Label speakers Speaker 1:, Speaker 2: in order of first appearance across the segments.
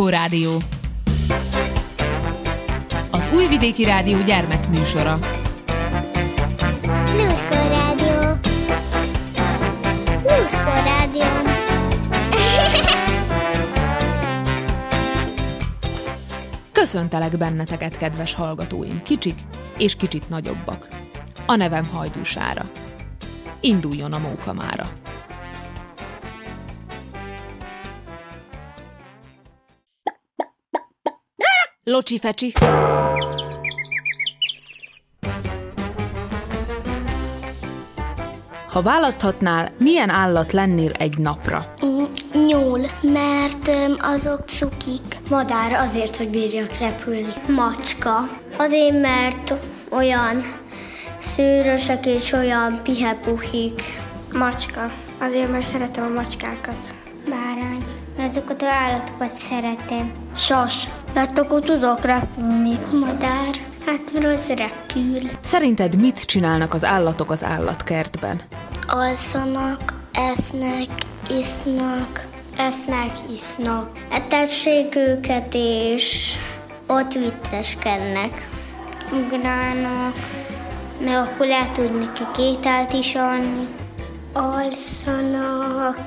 Speaker 1: Lluskó Rádió. Az Újvidéki Rádió gyermekműsora.
Speaker 2: Lluskó Rádió. Lluskó Rádió.
Speaker 1: Köszöntelek benneteket, kedves hallgatóim, kicsik és kicsit nagyobbak. A nevem Hajdúsára. Induljon a móka mára. Locsi fecsi. Ha választhatnál, milyen állat lennél egy napra?
Speaker 2: Nyúl, mert azok cukik.
Speaker 3: Madár azért, hogy bírjak repülni.
Speaker 2: Macska. Azért, mert olyan szőrösek és olyan pihepuhik.
Speaker 3: Macska. Azért, mert szeretem a macskákat.
Speaker 2: Bárány. Mert azokat az állatokat szeretem.
Speaker 3: Sas. Mert akkor tudok repülni.
Speaker 2: Madár. Hát mert az repül.
Speaker 1: Szerinted mit csinálnak az állatok az állatkertben?
Speaker 2: Alszanak, esznek, isznak.
Speaker 3: Esznek, isznak.
Speaker 2: Etessék őket, és ott vicceskednek. Ugrálnak, mert akkor lehet tudni nekik ételt is adni. Alszanak,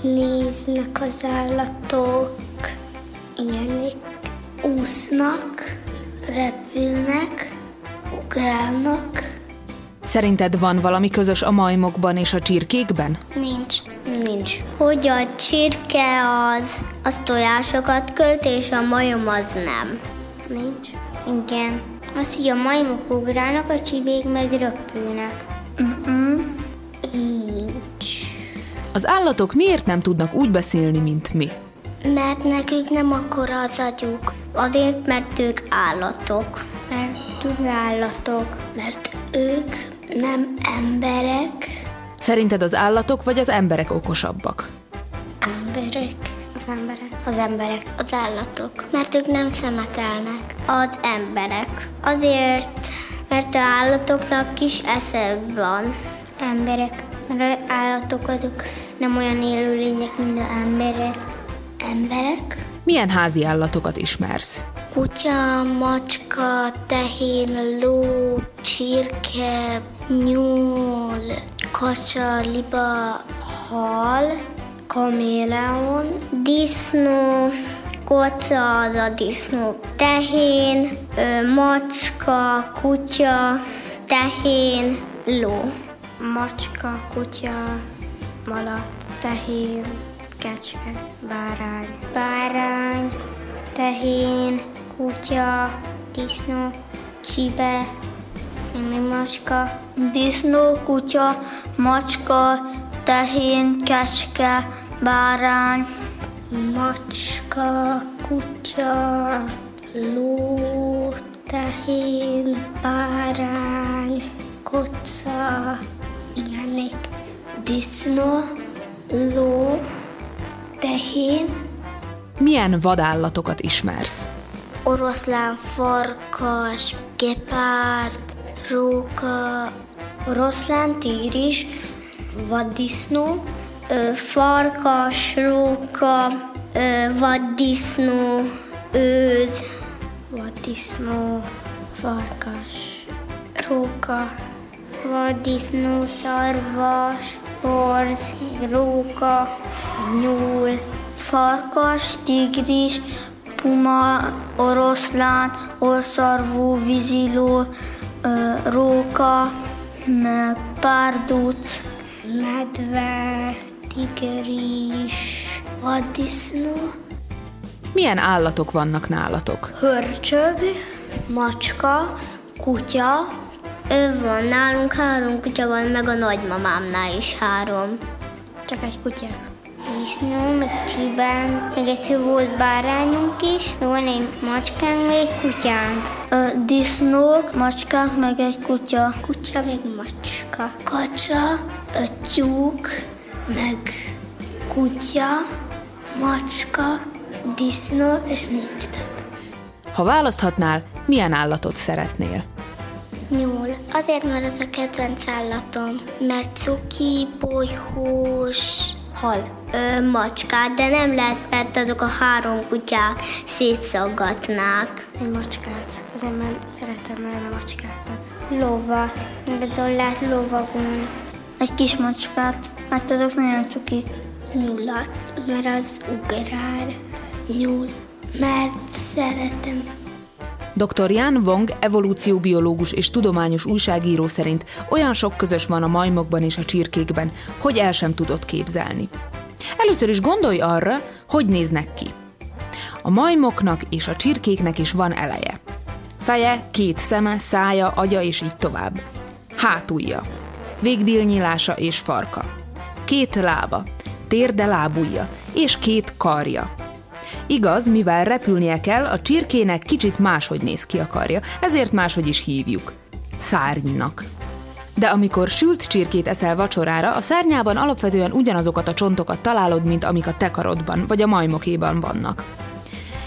Speaker 2: néznek az állatok, ilyenek. Úsznak, repülnek, ugrálnak.
Speaker 1: Szerinted van valami közös a majmokban és a csirkékben?
Speaker 2: Nincs. Nincs. Hogy a csirke az, az tojásokat költ, és a majom az nem. Nincs. Igen. Az, hogy a majmok ugrálnak, a csibék meg röpülnek. Uh-uh. Nincs.
Speaker 1: Az állatok miért nem tudnak úgy beszélni, mint mi?
Speaker 2: Mert nekük nem akkora az agyuk. Azért, mert ők állatok. Mert ők állatok. Mert ők nem emberek.
Speaker 1: Szerinted az állatok vagy az emberek okosabbak?
Speaker 2: Emberek. Az emberek. Az emberek. Az állatok. Mert ők nem szemetelnek. Az emberek. Azért, mert az állatoknak kis esze van. Emberek. Mert az állatok azok nem olyan élőlények, mint az emberek. Emberek?
Speaker 1: Milyen házi állatokat ismersz?
Speaker 2: Kutya, macska, tehén, ló, csirke, nyúl, kacsa, liba, hal, kaméleon, disznó, koca az a disznó, tehén, macska, kutya, tehén, ló.
Speaker 3: Macska, kutya, malac, tehén, kecske, bárány.
Speaker 2: Bárány, tehén, kutya, disznó, csibe, még macska,
Speaker 3: Disznó, kutya, macska, tehén, kecske, bárány.
Speaker 2: macska, kutya, ló, tehén, bárány, koca, ilyenek, disznó, ló, tehén,
Speaker 1: Milyen vadállatokat ismersz?
Speaker 2: oroszlán, farkas, gepárd, róka, oroszlán, tigris, vaddisznó, ö, farkas, róka, ö, vaddisznó, őz, vaddisznó, farkas, róka, vaddisznó, szarvas, borz, róka, nyúl, farkas, tigris, puma, oroszlán, orszarvú, víziló, róka, meg párduc, medve, tigris, vaddisznó,
Speaker 1: Milyen állatok vannak nálatok?
Speaker 2: hörcsög, macska, kutya. Ő van nálunk három kutya van, meg a nagymamámnál is három.
Speaker 3: Csak egy kutya.
Speaker 2: Disznó, meg csibán, meg egyszer volt bárányunk is, meg van egy macskánk, meg egy kutyánk.
Speaker 3: Ö, disznók, macskák, meg egy kutya.
Speaker 2: Kutya, meg macska. Kacsa, ö, tyúk, meg kutya, macska, disznó, és nincs több.
Speaker 1: Ha választhatnál, milyen állatot szeretnél?
Speaker 2: Nyúl. Azért, mert ez a kedvenc állatom. Mert cuki, bolyhús, Hal. Ö, macskát, de nem lehet, mert azok a három kutyák szétszaggatnák.
Speaker 3: Egy macskát. Azért mert szeretem nagyon a macskákat.
Speaker 2: Lovat. Bizony lehet lovagolni.
Speaker 3: Egy kis macskát, mert azok nagyon csukik.
Speaker 2: Nyulat, mert az ugrál. Nyúl, mert szeretem.
Speaker 1: Dr. Jan Wong, evolúcióbiológus és tudományos újságíró szerint olyan sok közös van a majmokban és a csirkékben, hogy el sem tudott képzelni. Először is gondolj arra, hogy néznek ki. A majmoknak és a csirkéknek is van eleje. Feje, két szeme, szája, agya és így tovább. Hátulja, végbilnyilása és farka. Két lába, térde lábúja és két karja. Igaz, mivel repülnie kell, a csirkének kicsit máshogy néz ki a karja, ezért máshogy is hívjuk. Szárnynak. De amikor sült csirkét eszel vacsorára, a szárnyában alapvetően ugyanazokat a csontokat találod, mint amik a te karodban vagy a majmokéban vannak.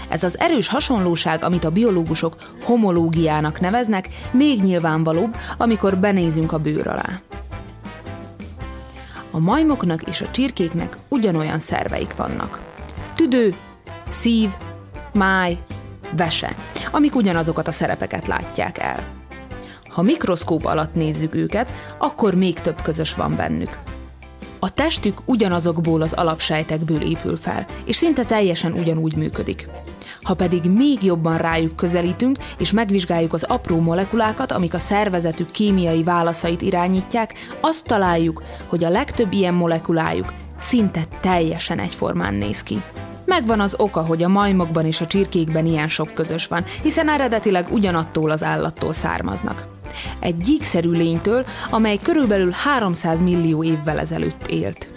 Speaker 1: Ez az erős hasonlóság, amit a biológusok homológiának neveznek, még nyilvánvalóbb, amikor benézünk a bőr alá. A majmoknak és a csirkéknek ugyanolyan szerveik vannak. Tüdő, szív, máj, vese, amik ugyanazokat a szerepeket látják el. Ha mikroszkóp alatt nézzük őket, akkor még több közös van bennük. A testük ugyanazokból az alapsejtekből épül fel, és szinte teljesen ugyanúgy működik. Ha pedig még jobban rájuk közelítünk, és megvizsgáljuk az apró molekulákat, amik a szervezetük kémiai válaszait irányítják, azt találjuk, hogy a legtöbb ilyen molekulájuk szinte teljesen egyformán néz ki. Megvan az oka, hogy a majmokban és a csirkékben ilyen sok közös van, hiszen eredetileg ugyanattól az állattól származnak. Egy gyíkszerű lénytől, amely körülbelül 300 millió évvel ezelőtt élt.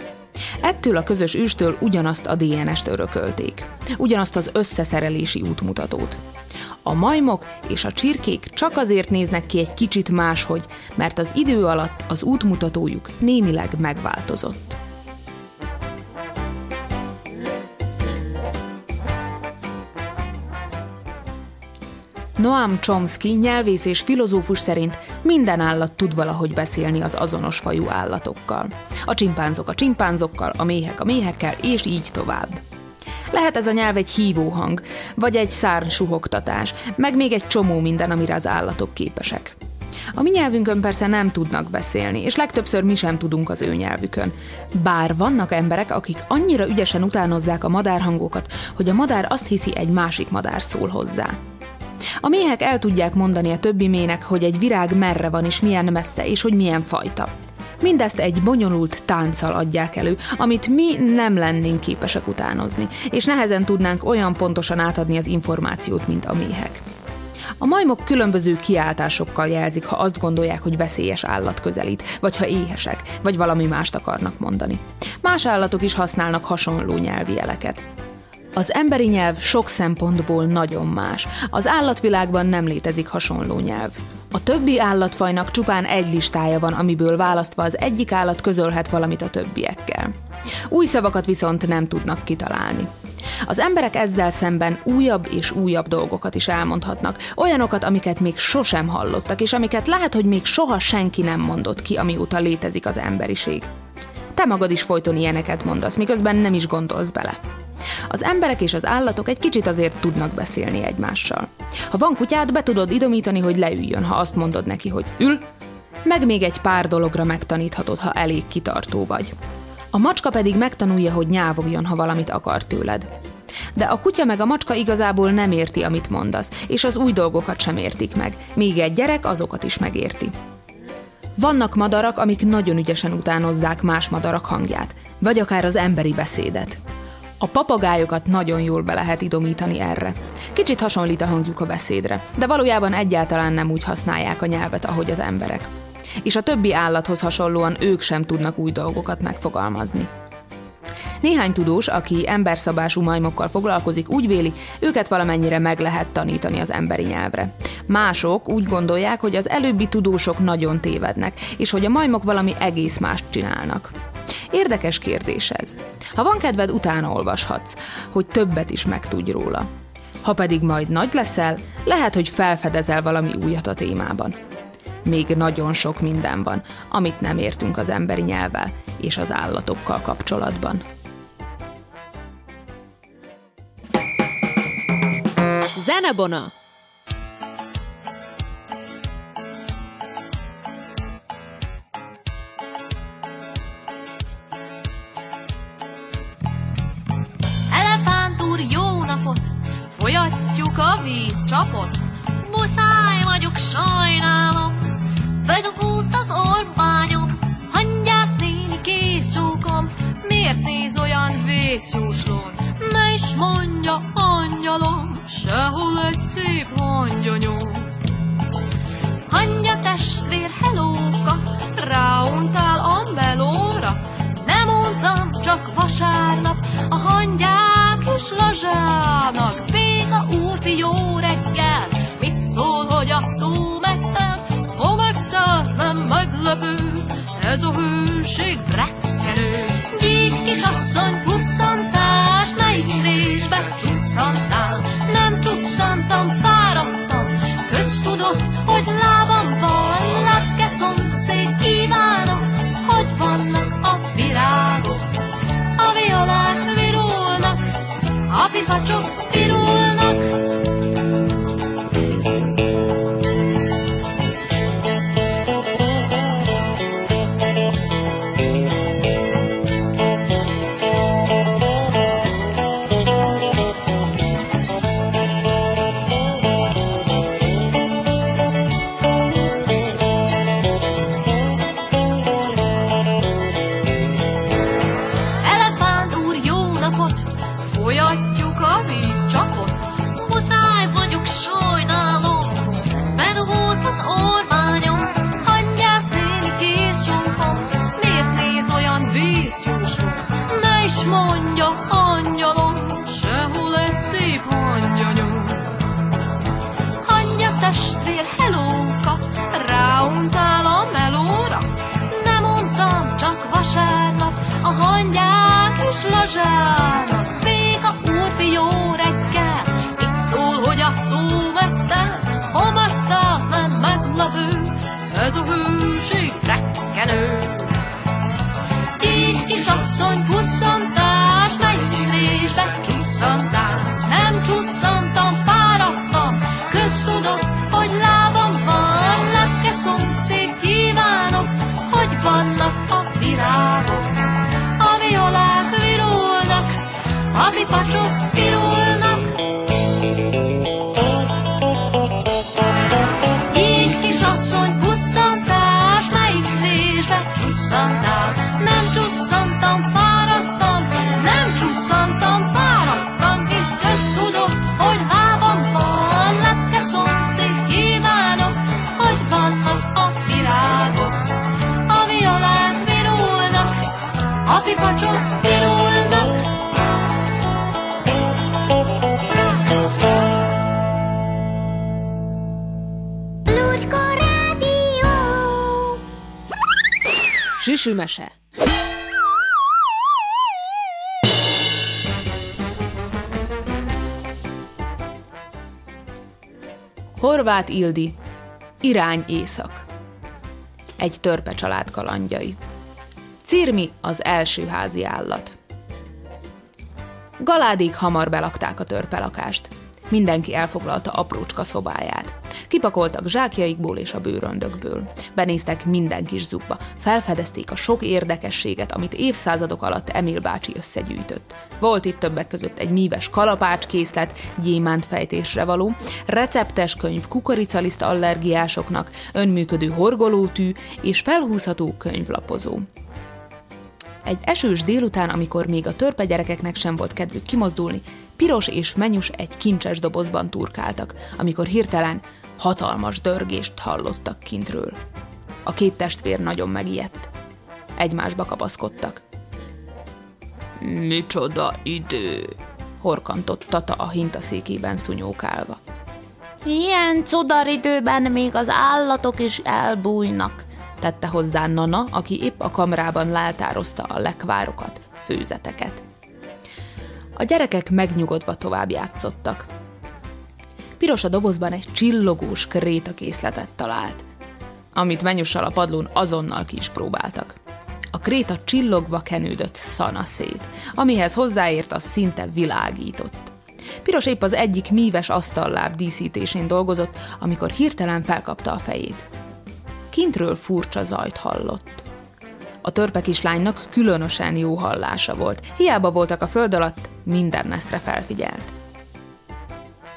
Speaker 1: Ettől a közös őstől ugyanazt a DNS-t örökölték, ugyanazt az összeszerelési útmutatót. A majmok és a csirkék csak azért néznek ki egy kicsit máshogy, mert az idő alatt az útmutatójuk némileg megváltozott. Noam Chomsky nyelvész és filozófus szerint minden állat tud valahogy beszélni az azonos fajú állatokkal. A csimpánzok a csimpánzokkal, a méhek a méhekkel, és így tovább. Lehet ez a nyelv egy hívóhang, vagy egy szárny suhogtatás, meg még egy csomó minden, amire az állatok képesek. A mi nyelvünkön persze nem tudnak beszélni, és legtöbbször mi sem tudunk az ő nyelvükön. Bár vannak emberek, akik annyira ügyesen utánozzák a madárhangokat, hogy a madár azt hiszi, egy másik madár szól hozzá. A méhek el tudják mondani a többi mének, hogy egy virág merre van és milyen messze, és hogy milyen fajta. Mindezt egy bonyolult tánccal adják elő, amit mi nem lennénk képesek utánozni, és nehezen tudnánk olyan pontosan átadni az információt, mint a méhek. A majmok különböző kiáltásokkal jelzik, ha azt gondolják, hogy veszélyes állat közelít, vagy ha éhesek, vagy valami mást akarnak mondani. Más állatok is használnak hasonló nyelvi jeleket. Az emberi nyelv sok szempontból nagyon más. Az állatvilágban nem létezik hasonló nyelv. A többi állatfajnak csupán egy listája van, amiből választva az egyik állat közölhet valamit a többiekkel. Új szavakat viszont nem tudnak kitalálni. Az emberek ezzel szemben újabb és újabb dolgokat is elmondhatnak, olyanokat, amiket még sosem hallottak, és amiket lehet, hogy még soha senki nem mondott ki, amióta létezik az emberiség. Te magad is folyton ilyeneket mondasz, miközben nem is gondolsz bele. Az emberek és az állatok egy kicsit azért tudnak beszélni egymással. Ha van kutyád, be tudod idomítani, hogy leüljön, ha azt mondod neki, hogy ül, meg még egy pár dologra megtaníthatod, ha elég kitartó vagy. A macska pedig megtanulja, hogy nyávogjon, ha valamit akar tőled. De a kutya meg a macska igazából nem érti, amit mondasz, és az új dolgokat sem értik meg, míg egy gyerek azokat is megérti. Vannak madarak, amik nagyon ügyesen utánozzák más madarak hangját, vagy akár az emberi beszédet. A papagájokat nagyon jól be lehet idomítani erre. Kicsit hasonlít a hangjuk a beszédre, de valójában egyáltalán nem úgy használják a nyelvet, ahogy az emberek. És a többi állathoz hasonlóan ők sem tudnak új dolgokat megfogalmazni. Néhány tudós, aki emberszabású majmokkal foglalkozik, úgy véli, őket valamennyire meg lehet tanítani az emberi nyelvre. Mások úgy gondolják, hogy az előbbi tudósok nagyon tévednek, és hogy a majmok valami egész mást csinálnak. Érdekes kérdés ez. Ha van kedved, utána olvashatsz, hogy többet is megtudj róla. Ha pedig majd nagy leszel, lehet, hogy felfedezel valami újat a témában. még nagyon sok minden van, amit nem értünk az emberi nyelvvel és az állatokkal kapcsolatban. Zenebona!
Speaker 4: Folyatjuk a vízcsapot. Muszáj vagyok, sajnálom. Bedugult az ormányom. Hangyász néni kész csókom. Miért néz olyan vészjóslón? Ne is mondja, angyalom, sehol egy szép hangyanyom. Hangya testvér, helóka, ráuntál a melóra. Nem mondtam, csak vasárnap a hangyák és lazsának. Béka úrfi, jó reggel, mit szól, hogy a tó megtel? Ha nem meglepő, ez a hőség rekkenő. Gyík kisasszony, pusszantás, melyik résbe csusszantál? Nem csusszantam, fáradtam, köztudott, hogy lábam van, lepke szomszéd kívánok, hogy vannak a virágok. A violák virulnak, a pipacsok
Speaker 1: Süsümese. Horváth Ildi, Irány észak. Egy törpe család kalandjai. Cirmi az első házi állat. Galádék hamar belakták a törpelakást. Mindenki elfoglalta aprócska szobáját. Kipakoltak zsákjaikból és a bőröndökből. Benéztek minden kis zugba. Felfedezték a sok érdekességet, amit évszázadok alatt Emil bácsi összegyűjtött. Volt itt többek között egy míves kalapács készlet, gyémánt fejtésre való, receptes könyv kukoricaliszt allergiásoknak, önműködő horgolótű és felhúzható könyvlapozó. Egy esős délután, amikor még a törpe gyerekeknek sem volt kedvük kimozdulni, piros és menyus egy kincses dobozban turkáltak, amikor hirtelen hatalmas dörgést hallottak kintről. A két testvér nagyon megijedt. Egymásba kapaszkodtak. Micsoda idő! horkantott Tata a hintaszékében szunyókálva.
Speaker 5: Ilyen cudaridőben még az állatok is elbújnak,
Speaker 1: tette hozzá Nana, aki épp a kamrában láltározta a lekvárokat, főzeteket. A gyerekek megnyugodva tovább játszottak. Piros a dobozban egy csillogós krétakészletet talált. amit menyussal a padlón azonnal ki is próbáltak. A kréta csillogva kenődött szanaszét, amihez hozzáért az szinte világított. Piros épp az egyik míves asztalláb díszítésén dolgozott, amikor hirtelen felkapta a fejét. Kintről furcsa zajt hallott. A törpe kislánynak különösen jó hallása volt. Hiába voltak a föld alatt, minden neszre felfigyelt.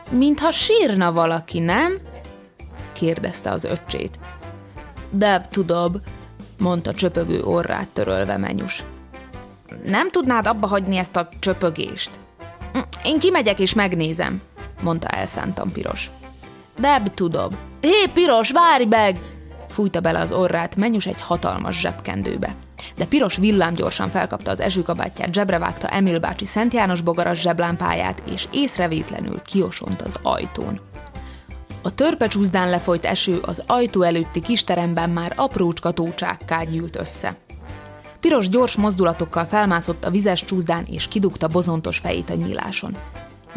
Speaker 1: Mintha sírna valaki, nem? kérdezte az öccsét. De tudom, mondta csöpögő orrát törölve menyus. Nem tudnád abba hagyni ezt a csöpögést? Én kimegyek és megnézem, mondta elszántan Piros. Deb tudom. Hé, Piros, várj meg! Fújta bele az orrát Menyus egy hatalmas zsebkendőbe. De Piros villámgyorsan felkapta az esőkabátját, zsebre vágta Emil bácsi Szent János bogaras zseblámpáját, és észrevétlenül kiosont az ajtón. A törpecsúzdán lefolyt eső az ajtó előtti kisteremben már aprócska tócsákká gyűlt össze. Piros gyors mozdulatokkal felmászott a vizes csúzdán és kidugta bozontos fejét a nyíláson.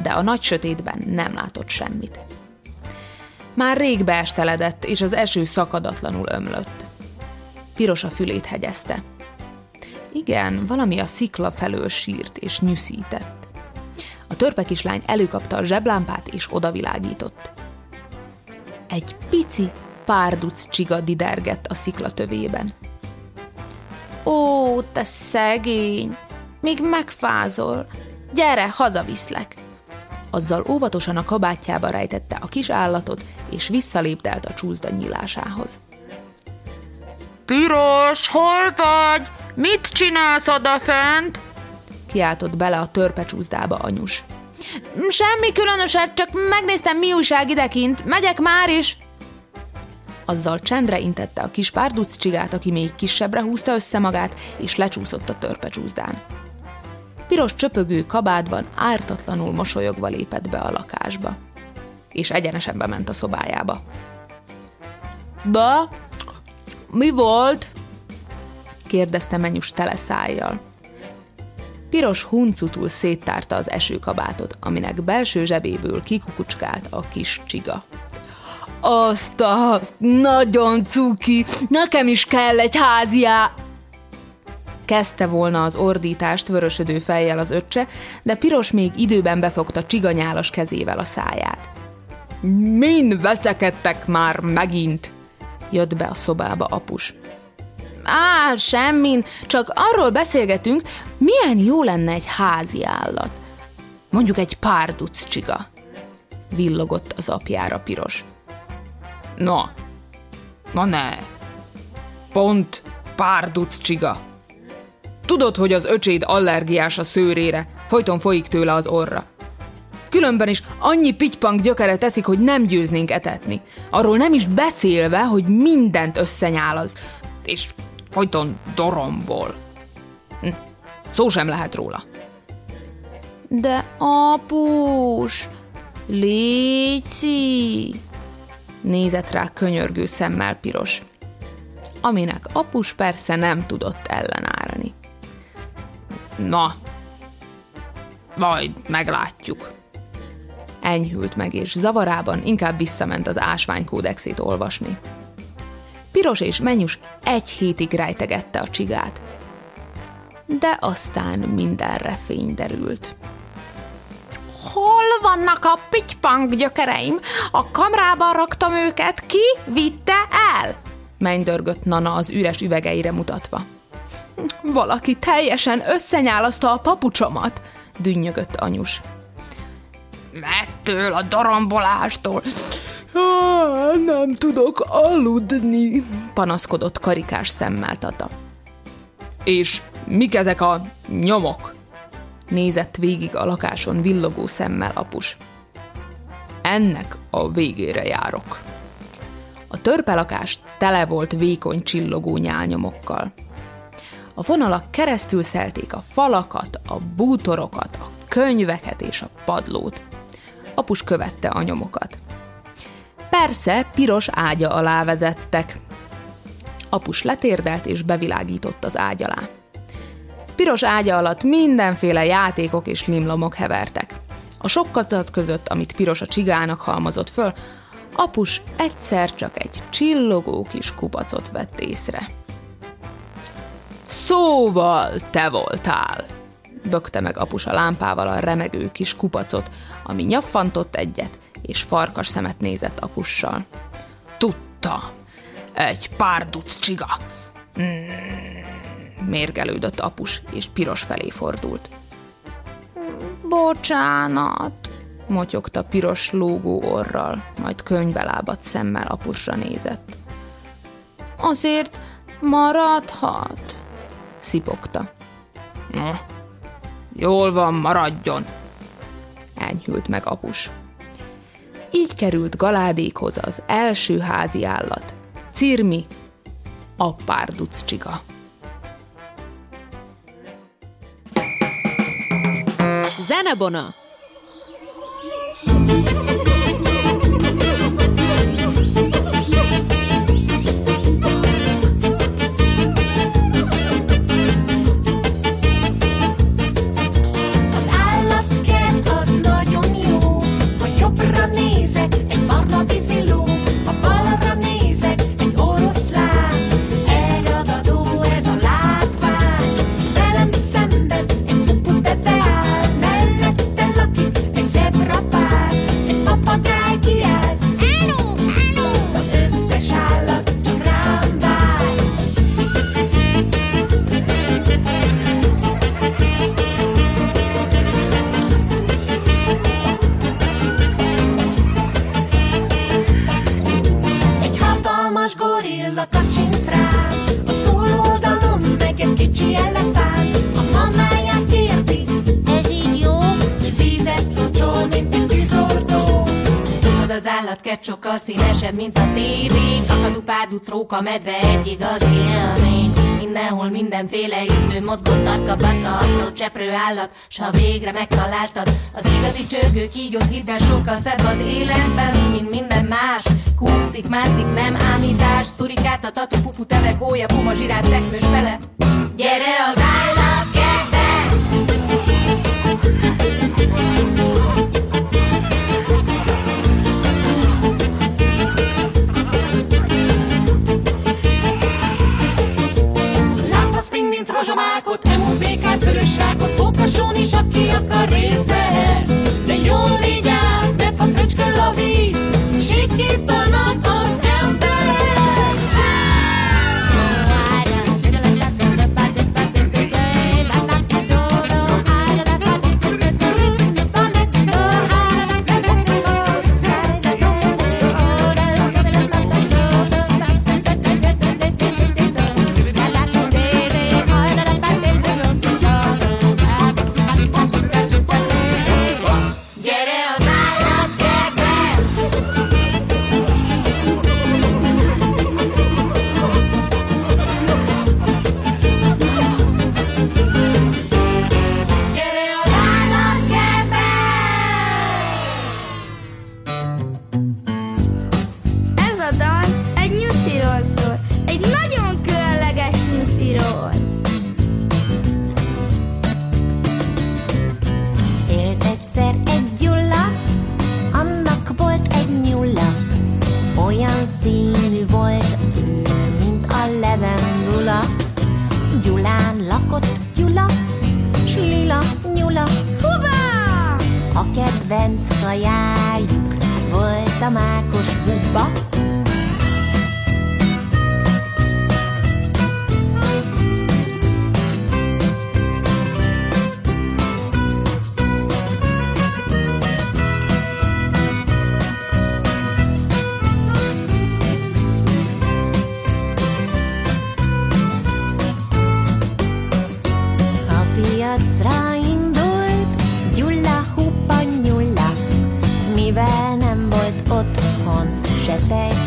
Speaker 1: De a nagy sötétben nem látott semmit. Már rég beesteledett, és az eső szakadatlanul ömlött. Piros a fülét hegyezte. Igen, valami a szikla felől sírt és nyűszített. A törpe kislány előkapta a zseblámpát és odavilágított. Egy pici, párduc csiga didergett a szikla tövében. Ó, te szegény! Még megfázol! Gyere, hazaviszlek! Azzal óvatosan a kabátjába rejtette a kis állatot, és visszalépdelt a csúszda nyílásához. Piros, hol vagy? Mit csinálsz odafent? Kiáltott bele a törpecsúzdába anyus. Semmi különöset, csak megnéztem mi újság idekint. Megyek már is! Azzal csendre intette a kis párduc csigát, aki még kisebbre húzta össze magát, és lecsúszott a törpecsúzdán. Piros csöpögő kabádban ártatlanul mosolyogva lépett be a lakásba. És egyenesen bement a szobájába. Da, mi volt? kérdezte menyus tele szájjal. Piros huncutul széttárta az esőkabátot, aminek belső zsebéből kikukucskált a kis csiga. Azt a nagyon cuki, nekem is kell egy háziá... Kezdte volna az ordítást vörösödő fejjel az öccse, de Piros még időben befogta csiganyálas kezével a száját. Min veszekedtek már megint? Jött be a szobába apus. Á, semmin, csak arról beszélgetünk, milyen jó lenne egy házi állat. Mondjuk egy párduc csiga. Villogott az apjára piros. Na, na ne. Pont párduc csiga. Tudod, hogy az öcséd allergiás a szőrére, folyton folyik tőle az orra. Különben is annyi pitypank gyökere teszik, hogy nem győznénk etetni. Arról nem is beszélve, hogy mindent összenyálaz. És folyton dorombol. Hm. Szó sem lehet róla. De apus, léci, nézett rá könyörgő szemmel piros, aminek apus persze nem tudott ellenállni. Na, majd meglátjuk. Enyhült meg, és zavarában inkább visszament az ásványkódexét olvasni. Piros és Menyus egy hétig rejtegette a csigát. De aztán mindenre fény derült. Hol vannak a pitypang gyökereim? A kamrába raktam őket, ki vitte el? Mennydörgött Nana az üres üvegeire mutatva. Valaki teljesen összenyálazta a papucsomat, dünnyögött anyus. Mettől a dorombolástól. Nem tudok aludni, panaszkodott karikás szemmel Tata. És mik ezek a nyomok? Nézett végig a lakáson villogó szemmel apus. Ennek a végére járok. A törpelakás tele volt vékony csillogó nyálnyomokkal. A vonalak keresztül szelték a falakat, a bútorokat, a könyveket és a padlót. Apus követte a nyomokat. Persze, piros ágya alá vezettek. Apus letérdelt és bevilágított az ágy alá. Piros ágya alatt mindenféle játékok és limlomok hevertek. A sok között, amit piros a csigának halmozott föl, apus egyszer csak egy csillogó kis kupacot vett észre. Szóval te voltál, bökte meg apus a lámpával a remegő kis kupacot, ami nyaffantott egyet, és farkas szemet nézett apussal. Tudta, egy párduc csiga. Mm, mérgelődött apus, és piros felé fordult. Bocsánat, motyogta piros lógó orral, majd könyvbe lábadt szemmel apusra nézett. Azért maradhat, szipogta. Jól van, maradjon, enyhült meg apus. Így került Galádékhoz az első házi állat, Cirmi, a párduc csiga.
Speaker 6: Zenebona!
Speaker 7: Állatkert sokkal színesebb, mint a tévé. Kakadú, párduc, róka, medve, egy igazi élmény. Mindenhol mindenféle ízlő mozgott tartka, batta, apró cseprő állat, s ha végre megtaláltad, az igazi csörgő kígyót hidd el sokkal szebb az életben, mint minden más. Kúszik, mászik, nem ámítás, szurikát, a tatu, pupu, teve, kólya, puma, zsiráf, teknős fele. Gyere az állatkertbe! Vörös rákot, fókasón is, aki akar részt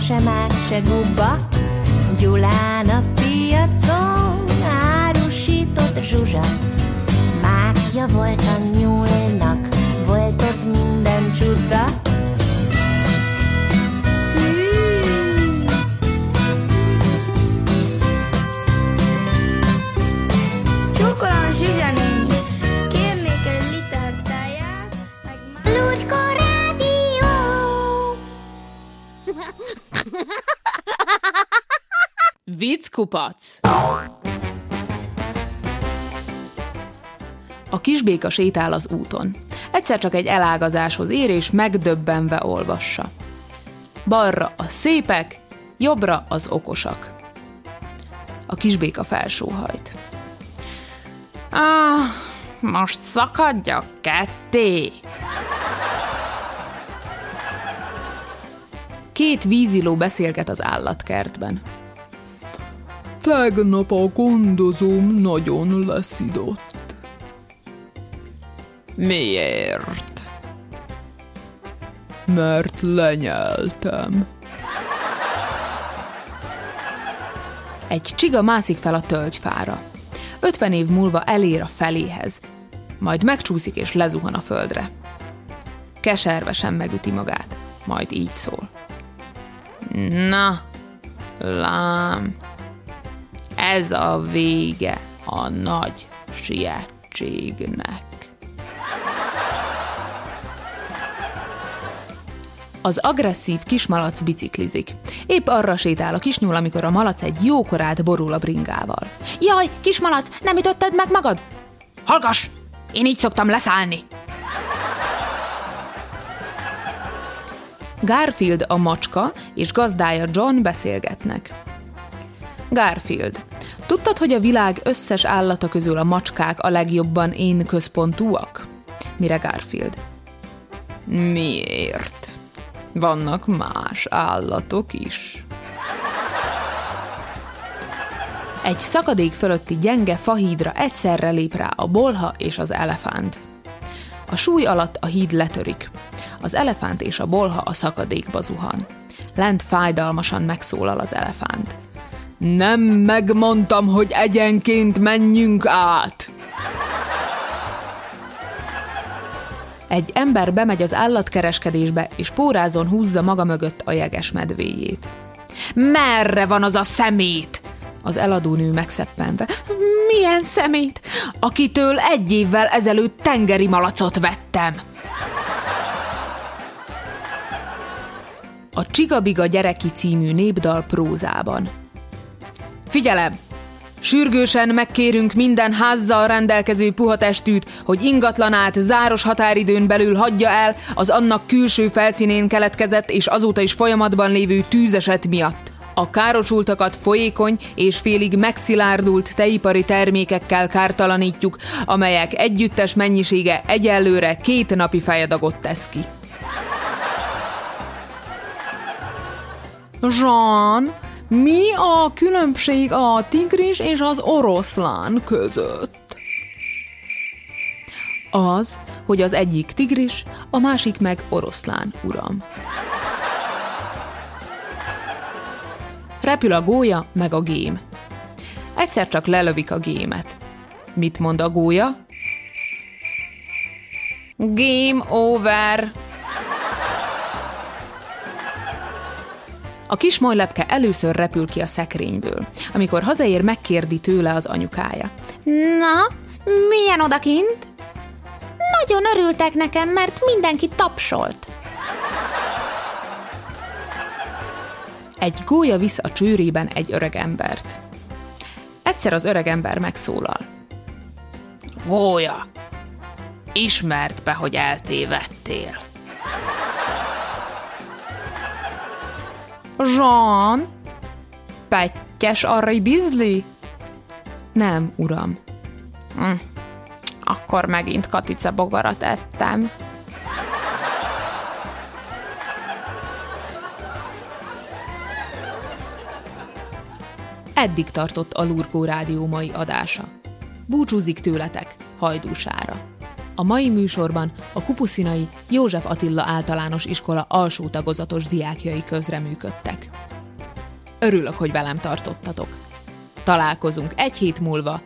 Speaker 7: se mák, se gubba Gyulán a piacon Árusított zsuzsa. Mákja volt a nyúlnak Volt ott minden csuda
Speaker 6: Vickupac!
Speaker 1: A kisbéka sétál az úton. Egyszer csak egy elágazáshoz ér, és megdöbbenve olvassa. Balra a szépek, jobbra az okosak. A kisbéka felsóhajt. Ah, most szakadjak ketté! Két víziló beszélget az állatkertben.
Speaker 8: Tegnap a gondozóm nagyon leszidott.
Speaker 1: Miért?
Speaker 8: Mert lenyeltem.
Speaker 1: Egy csiga mászik fel a tölgyfára. Ötven év múlva elér a feléhez, majd megcsúszik és lezuhan a földre. Keservesen megüti magát, majd így szól. Na, lám, ez a vége a nagy sietségnek. Az agresszív kismalac biciklizik. Épp arra sétál a kisnyúl, amikor a malac egy jókorát borul a bringával. Jaj, kismalac, nem ütötted meg magad? Hallgass! Én így szoktam leszállni! Garfield a macska és gazdája John beszélgetnek. Garfield, tudtad, hogy a világ összes állata közül a macskák a legjobban én központúak? Mire Garfield? Miért? Vannak más állatok is. Egy szakadék fölötti gyenge fahídra egyszerre lép rá a bolha és az elefánt. A súly alatt a híd letörik. Az elefánt és a bolha a szakadékba zuhan. Lent fájdalmasan megszólal az elefánt.
Speaker 8: Nem megmondtam, hogy egyenként menjünk át.
Speaker 1: Egy ember bemegy az állatkereskedésbe, és pórázon húzza maga mögött a jeges medvéjét. Merre van az a szemét? Az eladó nő megszeppenve. Milyen szemét? Akitől egy évvel ezelőtt tengeri malacot vettem. A Csigabiga gyereki című népdal prózában. Figyelem! Sürgősen megkérünk minden házzal rendelkező puhatestűt, hogy ingatlanát záros határidőn belül hagyja el az annak külső felszínén keletkezett és azóta is folyamatban lévő tűzeset miatt. A károsultakat folyékony és félig megszilárdult teipari termékekkel kártalanítjuk, amelyek együttes mennyisége egyelőre két napi fejadagot tesz ki.
Speaker 8: Jean, mi a különbség a tigris és az oroszlán között?
Speaker 1: Az, hogy az egyik tigris, a másik meg oroszlán, uram. Repül a gólya, meg a gém. Egyszer csak lelövik a gémet. Mit mond a gólya? Game over! A kis majlepke először repül ki a szekrényből. Amikor hazaér, megkérdi tőle az anyukája.
Speaker 5: Na, milyen odakint? Nagyon örültek nekem, mert mindenki tapsolt.
Speaker 1: Egy gólya visz a csőrében egy öreg embert. Egyszer az öreg ember megszólal. Gólya, ismert be, hogy eltévedtél.
Speaker 8: Jean, pettyes arra bizli?
Speaker 1: Nem, uram. Hm. Akkor megint katica bogarat ettem. Eddig tartott a Lurkó Rádió mai adása. Búcsúzik tőletek, hajdúsára. A mai műsorban a Kupuszinai József Attila általános iskola alsó tagozatos diákjai közreműködtek. Örülök, hogy velem tartottatok. Találkozunk egy hét múlva.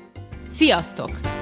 Speaker 1: Sziasztok!